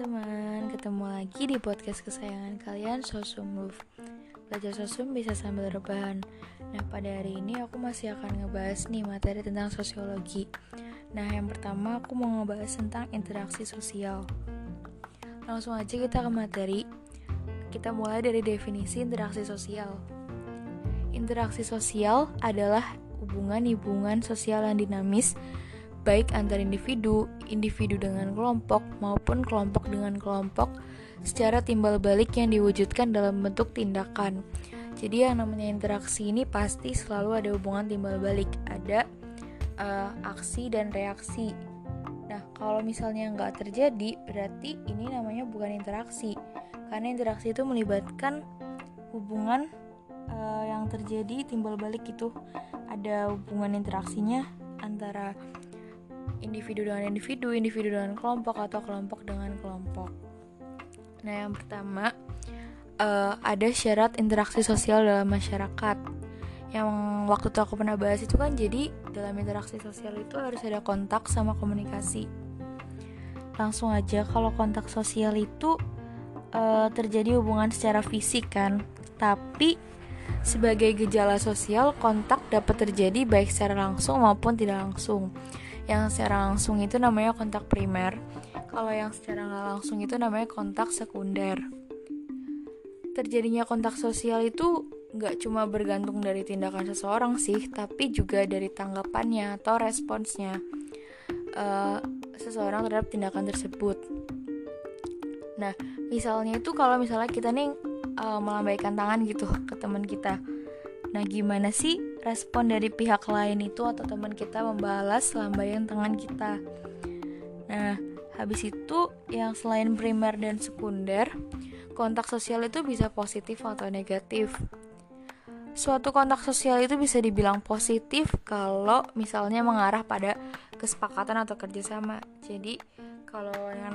teman-teman, ketemu lagi di podcast kesayangan kalian Sosum Love. Belajar Sosum bisa sambil rebahan. Nah pada hari ini aku masih akan ngebahas nih materi tentang sosiologi. Nah yang pertama aku mau ngebahas tentang interaksi sosial. Langsung aja kita ke materi. Kita mulai dari definisi interaksi sosial. Interaksi sosial adalah hubungan-hubungan sosial yang dinamis baik antar individu, individu dengan kelompok, maupun kelompok dengan kelompok secara timbal balik yang diwujudkan dalam bentuk tindakan. Jadi yang namanya interaksi ini pasti selalu ada hubungan timbal balik, ada uh, aksi dan reaksi. Nah, kalau misalnya nggak terjadi, berarti ini namanya bukan interaksi, karena interaksi itu melibatkan hubungan uh, yang terjadi timbal balik itu ada hubungan interaksinya antara individu dengan individu, individu dengan kelompok atau kelompok dengan kelompok. Nah, yang pertama uh, ada syarat interaksi sosial dalam masyarakat. Yang waktu itu aku pernah bahas itu kan jadi dalam interaksi sosial itu harus ada kontak sama komunikasi. Langsung aja kalau kontak sosial itu uh, terjadi hubungan secara fisik kan, tapi sebagai gejala sosial kontak dapat terjadi baik secara langsung maupun tidak langsung yang secara langsung itu namanya kontak primer. Kalau yang secara nggak langsung itu namanya kontak sekunder. Terjadinya kontak sosial itu nggak cuma bergantung dari tindakan seseorang sih tapi juga dari tanggapannya atau responsnya uh, seseorang terhadap tindakan tersebut. Nah misalnya itu kalau misalnya kita nih uh, melambaikan tangan gitu ke teman kita. Nah gimana sih respon dari pihak lain itu atau teman kita membalas lambaian tangan kita. Nah, habis itu yang selain primer dan sekunder, kontak sosial itu bisa positif atau negatif. Suatu kontak sosial itu bisa dibilang positif kalau misalnya mengarah pada kesepakatan atau kerjasama. Jadi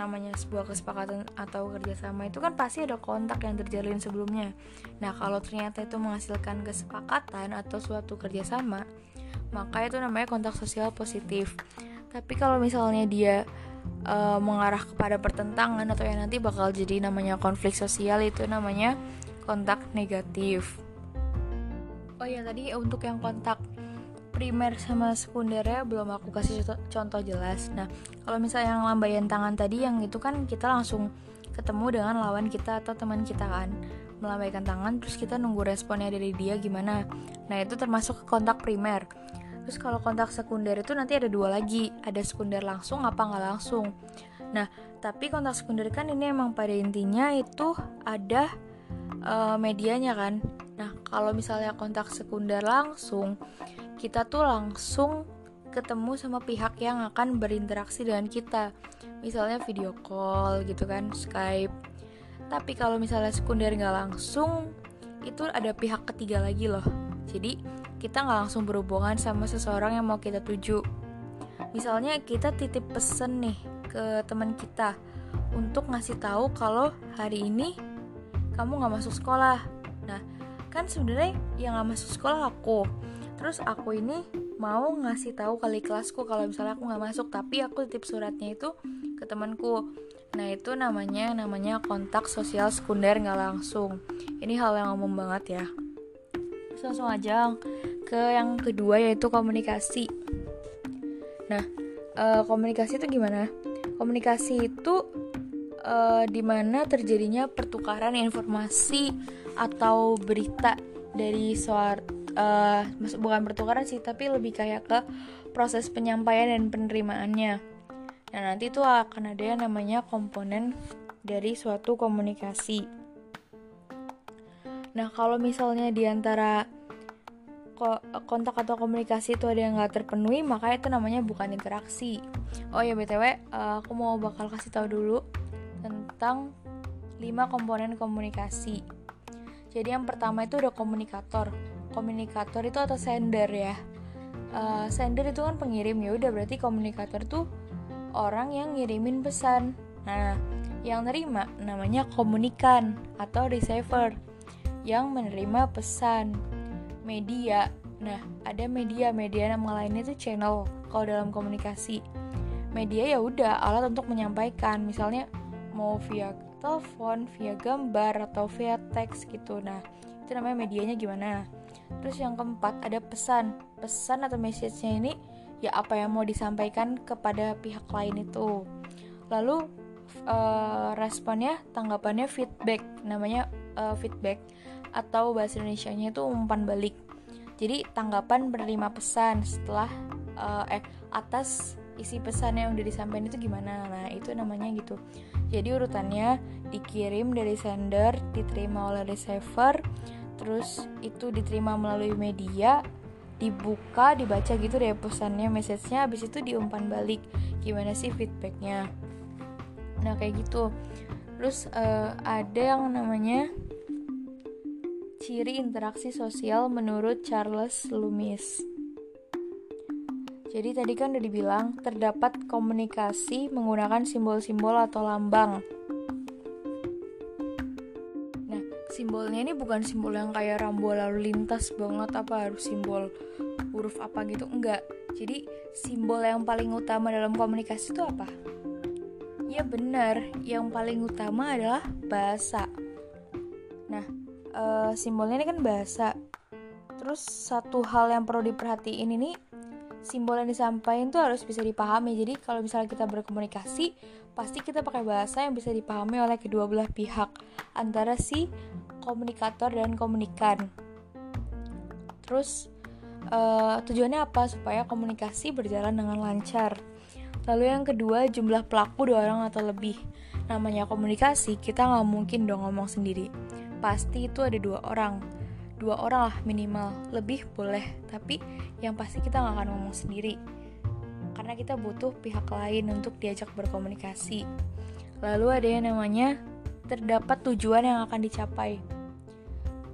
namanya sebuah kesepakatan atau kerjasama itu kan pasti ada kontak yang terjalin sebelumnya. Nah, kalau ternyata itu menghasilkan kesepakatan atau suatu kerjasama, maka itu namanya kontak sosial positif. Tapi kalau misalnya dia uh, mengarah kepada pertentangan atau yang nanti bakal jadi namanya konflik sosial itu namanya kontak negatif. Oh ya tadi untuk yang kontak primer sama sekundernya belum aku kasih contoh, jelas. Nah, kalau misalnya yang lambaian tangan tadi yang itu kan kita langsung ketemu dengan lawan kita atau teman kita kan melambaikan tangan terus kita nunggu responnya dari dia gimana. Nah, itu termasuk kontak primer. Terus kalau kontak sekunder itu nanti ada dua lagi, ada sekunder langsung apa nggak langsung. Nah, tapi kontak sekunder kan ini emang pada intinya itu ada uh, medianya kan. Nah, kalau misalnya kontak sekunder langsung, kita tuh langsung ketemu sama pihak yang akan berinteraksi dengan kita. Misalnya video call gitu kan Skype. Tapi kalau misalnya sekunder nggak langsung itu ada pihak ketiga lagi loh. Jadi kita nggak langsung berhubungan sama seseorang yang mau kita tuju. Misalnya kita titip pesen nih ke teman kita untuk ngasih tahu kalau hari ini kamu nggak masuk sekolah. Nah kan sebenarnya yang nggak masuk sekolah aku terus aku ini mau ngasih tahu kali kelasku kalau misalnya aku nggak masuk tapi aku titip suratnya itu ke temanku. Nah itu namanya namanya kontak sosial sekunder nggak langsung. Ini hal yang umum banget ya. Langsung aja ke yang kedua yaitu komunikasi. Nah e, komunikasi itu gimana? Komunikasi itu e, di mana terjadinya pertukaran informasi atau berita dari suatu uh, bukan pertukaran sih tapi lebih kayak ke proses penyampaian dan penerimaannya. Nah nanti itu akan ada yang namanya komponen dari suatu komunikasi. Nah kalau misalnya di antara kontak atau komunikasi itu ada yang nggak terpenuhi maka itu namanya bukan interaksi. Oh ya btw uh, eh, aku mau bakal kasih tahu dulu tentang 5 komponen komunikasi. Jadi yang pertama itu ada komunikator komunikator itu atau sender ya. Uh, sender itu kan pengirim ya udah berarti komunikator tuh orang yang ngirimin pesan. Nah yang nerima namanya komunikan atau receiver yang menerima pesan. Media nah ada media media nama lainnya itu channel kalau dalam komunikasi. Media ya udah alat untuk menyampaikan. Misalnya mau via telepon via gambar atau via teks gitu. Nah itu namanya medianya gimana terus yang keempat ada pesan. Pesan atau message-nya ini ya apa yang mau disampaikan kepada pihak lain itu. Lalu uh, responnya tanggapannya feedback. Namanya uh, feedback atau bahasa Indonesia-nya itu umpan balik. Jadi tanggapan berlima pesan setelah uh, eh atas isi pesan yang udah disampaikan itu gimana. Nah itu namanya gitu. Jadi urutannya dikirim dari sender diterima oleh receiver terus itu diterima melalui media dibuka dibaca gitu deh pesannya message-nya habis itu diumpan balik. Gimana sih feedbacknya? Nah kayak gitu. Terus uh, ada yang namanya ciri interaksi sosial menurut Charles Loomis. Jadi tadi kan udah dibilang terdapat komunikasi menggunakan simbol-simbol atau lambang simbolnya ini bukan simbol yang kayak rambu lalu lintas banget apa harus simbol huruf apa gitu enggak. Jadi simbol yang paling utama dalam komunikasi itu apa? Ya benar yang paling utama adalah bahasa. Nah e, simbolnya ini kan bahasa. Terus satu hal yang perlu diperhatiin ini simbol yang disampaikan tuh harus bisa dipahami. Jadi kalau misalnya kita berkomunikasi pasti kita pakai bahasa yang bisa dipahami oleh kedua belah pihak. Antara si komunikator dan komunikan. Terus uh, tujuannya apa? Supaya komunikasi berjalan dengan lancar. Lalu yang kedua jumlah pelaku dua orang atau lebih. Namanya komunikasi, kita nggak mungkin dong ngomong sendiri. Pasti itu ada dua orang. Dua orang lah minimal, lebih boleh. Tapi yang pasti kita nggak akan ngomong sendiri. Karena kita butuh pihak lain untuk diajak berkomunikasi. Lalu ada yang namanya terdapat tujuan yang akan dicapai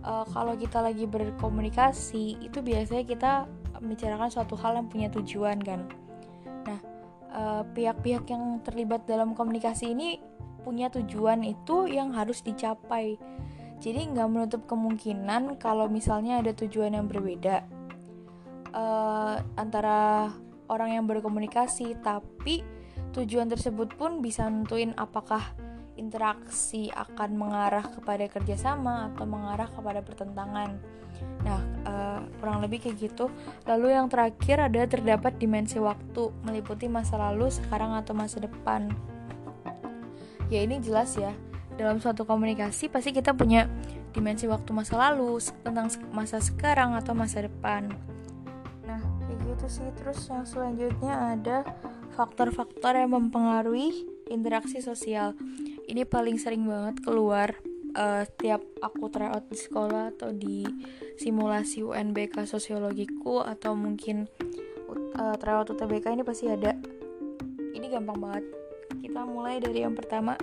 uh, kalau kita lagi berkomunikasi itu biasanya kita membicarakan suatu hal yang punya tujuan kan? Nah eh, pihak-pihak uh, yang terlibat dalam komunikasi ini punya tujuan itu yang harus dicapai. Jadi nggak menutup kemungkinan kalau misalnya ada tujuan yang berbeda uh, antara orang yang berkomunikasi tapi tujuan tersebut pun bisa nentuin apakah interaksi akan mengarah kepada kerjasama atau mengarah kepada pertentangan. Nah, uh, kurang lebih kayak gitu. Lalu yang terakhir ada terdapat dimensi waktu, meliputi masa lalu, sekarang atau masa depan. Ya ini jelas ya. Dalam suatu komunikasi pasti kita punya dimensi waktu masa lalu, tentang masa sekarang atau masa depan. Nah, kayak gitu sih. Terus yang selanjutnya ada faktor-faktor yang mempengaruhi interaksi sosial. Ini paling sering banget keluar uh, setiap aku tryout di sekolah atau di simulasi UNBK sosiologiku atau mungkin uh, tryout UTBK ini pasti ada. Ini gampang banget. Kita mulai dari yang pertama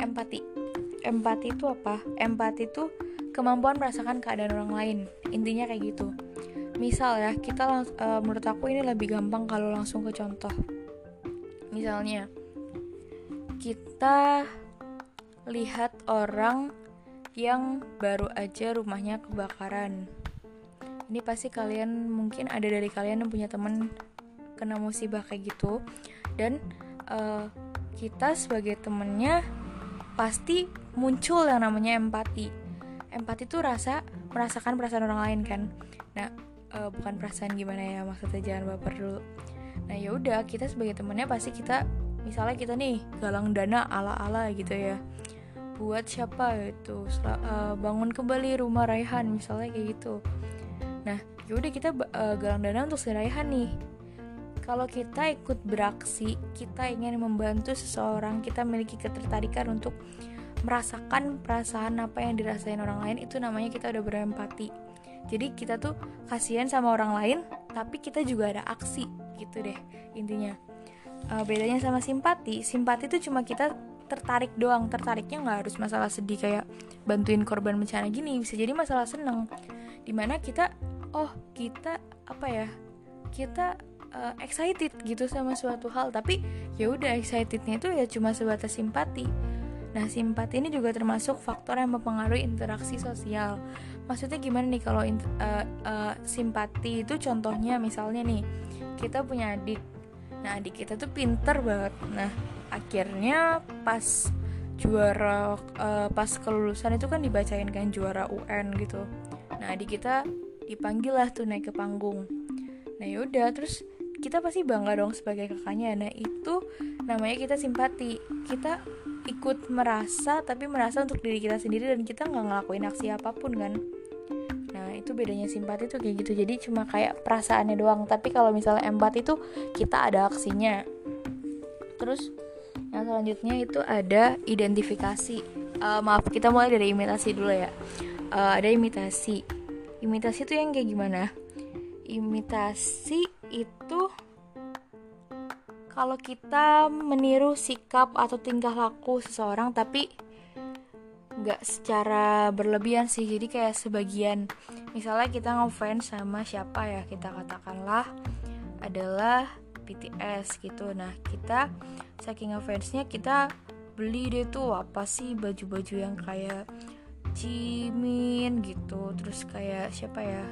empati. Empati itu apa? Empati itu kemampuan merasakan keadaan orang lain. Intinya kayak gitu. Misal ya kita uh, menurut aku ini lebih gampang kalau langsung ke contoh. Misalnya kita lihat orang yang baru aja rumahnya kebakaran. Ini pasti kalian mungkin ada dari kalian yang punya temen kena musibah kayak gitu dan uh, kita sebagai temennya pasti muncul yang namanya empati. Empati itu rasa merasakan perasaan orang lain kan. Nah, uh, bukan perasaan gimana ya maksudnya jangan baper dulu. Nah, ya udah kita sebagai temennya pasti kita misalnya kita nih galang dana ala-ala gitu ya. Buat siapa itu? Uh, bangun kembali rumah Raihan misalnya kayak gitu. Nah yaudah kita uh, galang dana untuk si Raihan nih. Kalau kita ikut beraksi kita ingin membantu seseorang kita memiliki ketertarikan untuk merasakan perasaan apa yang dirasain orang lain itu namanya kita udah berempati. Jadi kita tuh kasihan sama orang lain tapi kita juga ada aksi gitu deh intinya uh, bedanya sama simpati. Simpati itu cuma kita tertarik doang. Tertariknya nggak harus masalah sedih kayak bantuin korban bencana gini. Bisa jadi masalah seneng. Di mana kita oh kita apa ya kita uh, excited gitu sama suatu hal. Tapi ya udah excitednya itu ya cuma sebatas simpati. Nah simpati ini juga termasuk faktor yang mempengaruhi interaksi sosial. Maksudnya gimana nih kalau uh, uh, simpati itu contohnya misalnya nih kita punya adik nah adik kita tuh pinter banget. Nah akhirnya pas juara uh, pas kelulusan itu kan dibacain kan juara UN gitu. Nah di kita dipanggil lah tuh naik ke panggung. Nah yaudah terus kita pasti bangga dong sebagai kakaknya. Nah itu namanya kita simpati. Kita ikut merasa tapi merasa untuk diri kita sendiri dan kita nggak ngelakuin aksi apa pun kan itu bedanya simpati tuh kayak gitu. Jadi cuma kayak perasaannya doang. Tapi kalau misalnya empati itu kita ada aksinya. Terus yang selanjutnya itu ada identifikasi. Uh, maaf kita mulai dari imitasi dulu ya. Uh, ada imitasi. Imitasi itu yang kayak gimana? Imitasi itu kalau kita meniru sikap atau tingkah laku seseorang tapi nggak secara berlebihan sih. Jadi kayak sebagian misalnya kita ngefans sama siapa ya kita katakanlah adalah BTS gitu. Nah kita saking ngefansnya kita beli deh tuh apa sih baju-baju yang kayak Jimin gitu terus kayak siapa ya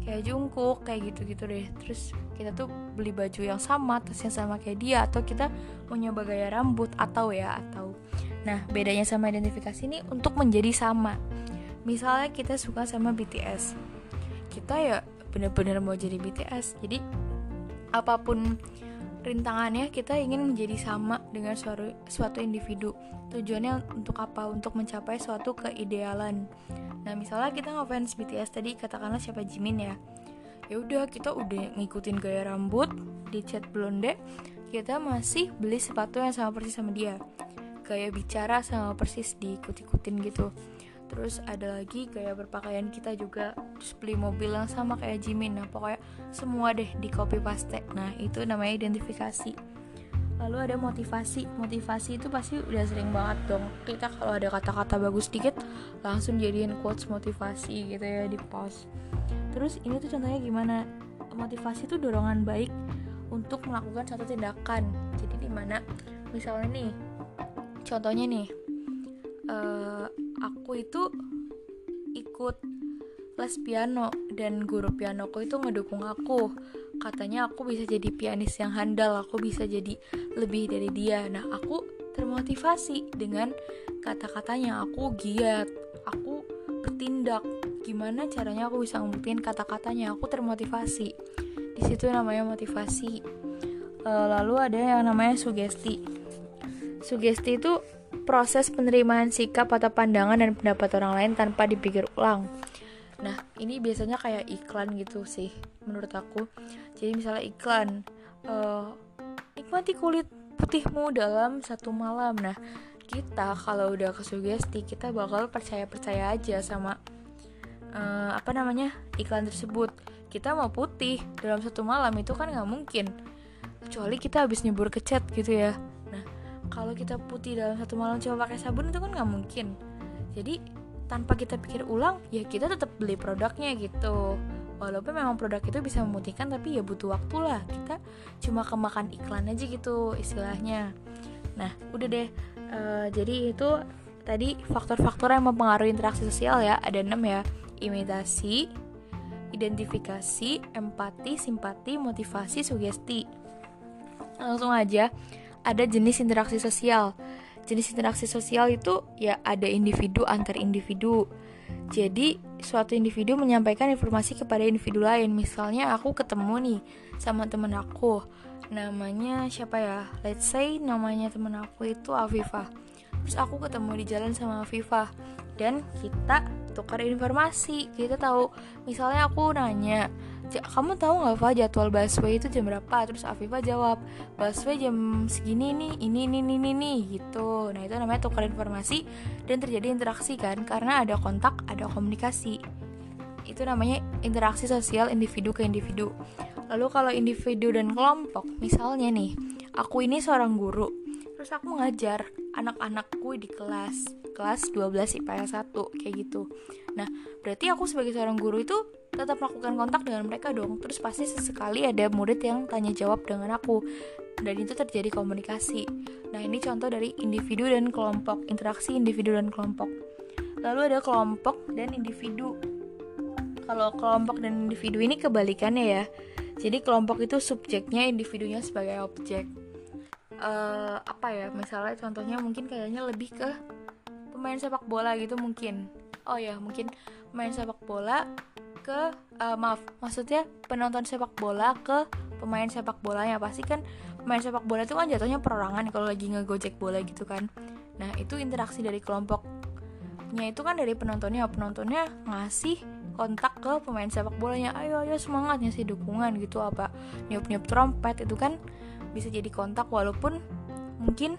kayak Jungkook kayak gitu-gitu deh. Terus kita tuh beli baju yang sama terus yang sama kayak dia atau kita mau nyoba gaya rambut atau ya atau. Nah bedanya sama identifikasi ini untuk menjadi sama misalnya kita suka sama BTS kita ya bener-bener mau jadi BTS jadi apa pun rintangannya kita ingin menjadi sama dengan suatu, suatu individu. Tujuannya untuk apa? Untuk mencapai suatu keidealan. Nah misalnya kita ngefans BTS tadi katakanlah siapa Jimin ya. Ya udah kita udah ngikutin gaya rambut di cat blonde kita masih beli sepatu yang sama persis sama dia. Gaya bicara sama persis diikut-ikutin gitu terus ada lagi gaya berpakaian kita juga terus beli mobil yang sama kayak Jimin. Nah pokoknya semua deh di copy paste. Nah itu namanya identifikasi. Lalu ada motivasi. Motivasi itu pasti udah sering banget dong. Kita kalau ada kata-kata bagus dikit langsung jadiin quotes motivasi gitu ya di post. Terus ini tuh contohnya gimana? Motivasi itu dorongan baik untuk melakukan satu tindakan. Jadi di mana misalnya nih contohnya nih uh, aku itu ikut les piano dan guru pianoku itu ngedukung aku. Katanya aku bisa jadi pianis yang handal aku bisa jadi lebih dari dia. Nah aku termotivasi dengan kata-katanya. Aku giat aku bertindak. Gimana caranya aku bisa ngebuktiin kata-katanya? Aku termotivasi. Di situ namanya motivasi. E, lalu ada yang namanya sugesti. Sugesti itu proses penerimaan sikap atau pandangan dan pendapat orang lain tanpa dipikir ulang. Nah, ini biasanya kayak iklan gitu sih, menurut aku. Jadi misalnya iklan, uh, nikmati kulit putihmu dalam satu malam. Nah, kita kalau udah kesugesti, kita bakal percaya-percaya aja sama uh, apa namanya iklan tersebut. Kita mau putih dalam satu malam itu kan nggak mungkin, kecuali kita habis nyebur ke cat gitu ya kalau kita putih dalam satu malam coba pakai sabun itu kan nggak mungkin. Jadi tanpa kita pikir ulang ya kita tetap beli produknya gitu. Walaupun memang produk itu bisa memutihkan tapi ya butuh waktu lah. Kita cuma kemakan iklan aja gitu istilahnya. Nah udah deh. Uh, jadi itu tadi faktor-faktor yang mempengaruhi interaksi sosial ya. Ada enam ya. Imitasi identifikasi empati simpati motivasi sugesti. Langsung aja ada jenis interaksi sosial. Jenis interaksi sosial itu ya ada individu antar individu. Jadi suatu individu menyampaikan informasi kepada individu lain. Misalnya aku ketemu nih sama temen aku. Namanya siapa ya? Let's say namanya temen aku itu Afifah. Terus aku ketemu di jalan sama Afifah dan kita tukar informasi. Kita tahu misalnya aku nanya kamu tahu nggak Fa jadwal busway itu jam berapa? Terus Afifa jawab busway jam segini nih ini ini ini ini gitu. Nah itu namanya tukar informasi dan terjadi interaksi kan karena ada kontak ada komunikasi. Itu namanya interaksi sosial individu ke individu. Lalu kalau individu dan kelompok misalnya nih aku ini seorang guru terus aku ngajar anak-anakku di kelas kelas 12 IPS 1 kayak gitu. Nah berarti aku sebagai seorang guru itu tetap melakukan kontak dengan mereka dong. Terus pasti sesekali ada murid yang tanya jawab dengan aku. Dan itu terjadi komunikasi. Nah ini contoh dari individu dan kelompok interaksi individu dan kelompok. Lalu ada kelompok dan individu. Kalau kelompok dan individu ini kebalikannya ya. Jadi kelompok itu subjeknya individunya sebagai objek. Uh, apa ya misalnya contohnya mungkin kayaknya lebih ke pemain sepak bola gitu mungkin. Oh ya mungkin pemain sepak bola ke uh, maaf maksudnya penonton sepak bola ke pemain sepak bolanya pasti kan pemain sepak bola itu kan jatuhnya perorangan kalau lagi ngegojek bola gitu kan. Nah itu interaksi dari kelompoknya itu kan dari penontonnya. Penontonnya ngasih kontak ke pemain sepak bolanya. Ayo ayo semangatnya sih dukungan gitu apa nyup nyup trompet itu kan bisa jadi kontak. Walaupun mungkin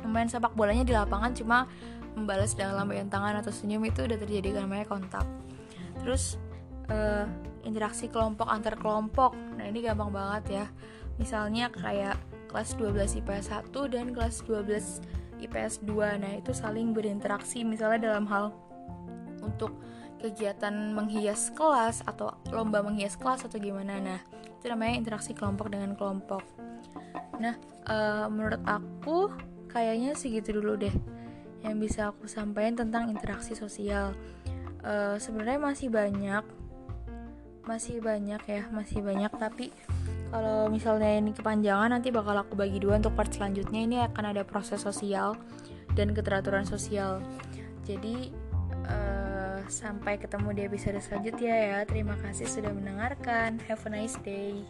pemain sepak bolanya di lapangan cuma membalas dengan lambaian tangan atau senyum itu udah terjadi namanya kontak. Terus uh, interaksi kelompok antar kelompok. Nah ini gampang banget ya. Misalnya kayak kelas 12 IPS 1 dan kelas 12 IPS 2 nah itu saling berinteraksi. Misalnya dalam hal untuk kegiatan menghias kelas atau lomba menghias kelas atau gimana. Nah itu namanya interaksi kelompok dengan kelompok. Nah uh, menurut aku kayaknya segitu dulu deh yang bisa aku sampaikan tentang interaksi sosial. Uh, sebenarnya masih banyak masih banyak ya masih banyak. Tapi kalau misalnya ini kepanjangan nanti bakal aku bagi dua untuk part selanjutnya. Ini akan ada proses sosial dan keteraturan sosial. Jadi uh, sampai ketemu di episode selanjutnya ya. Terima kasih sudah mendengarkan. Have a nice day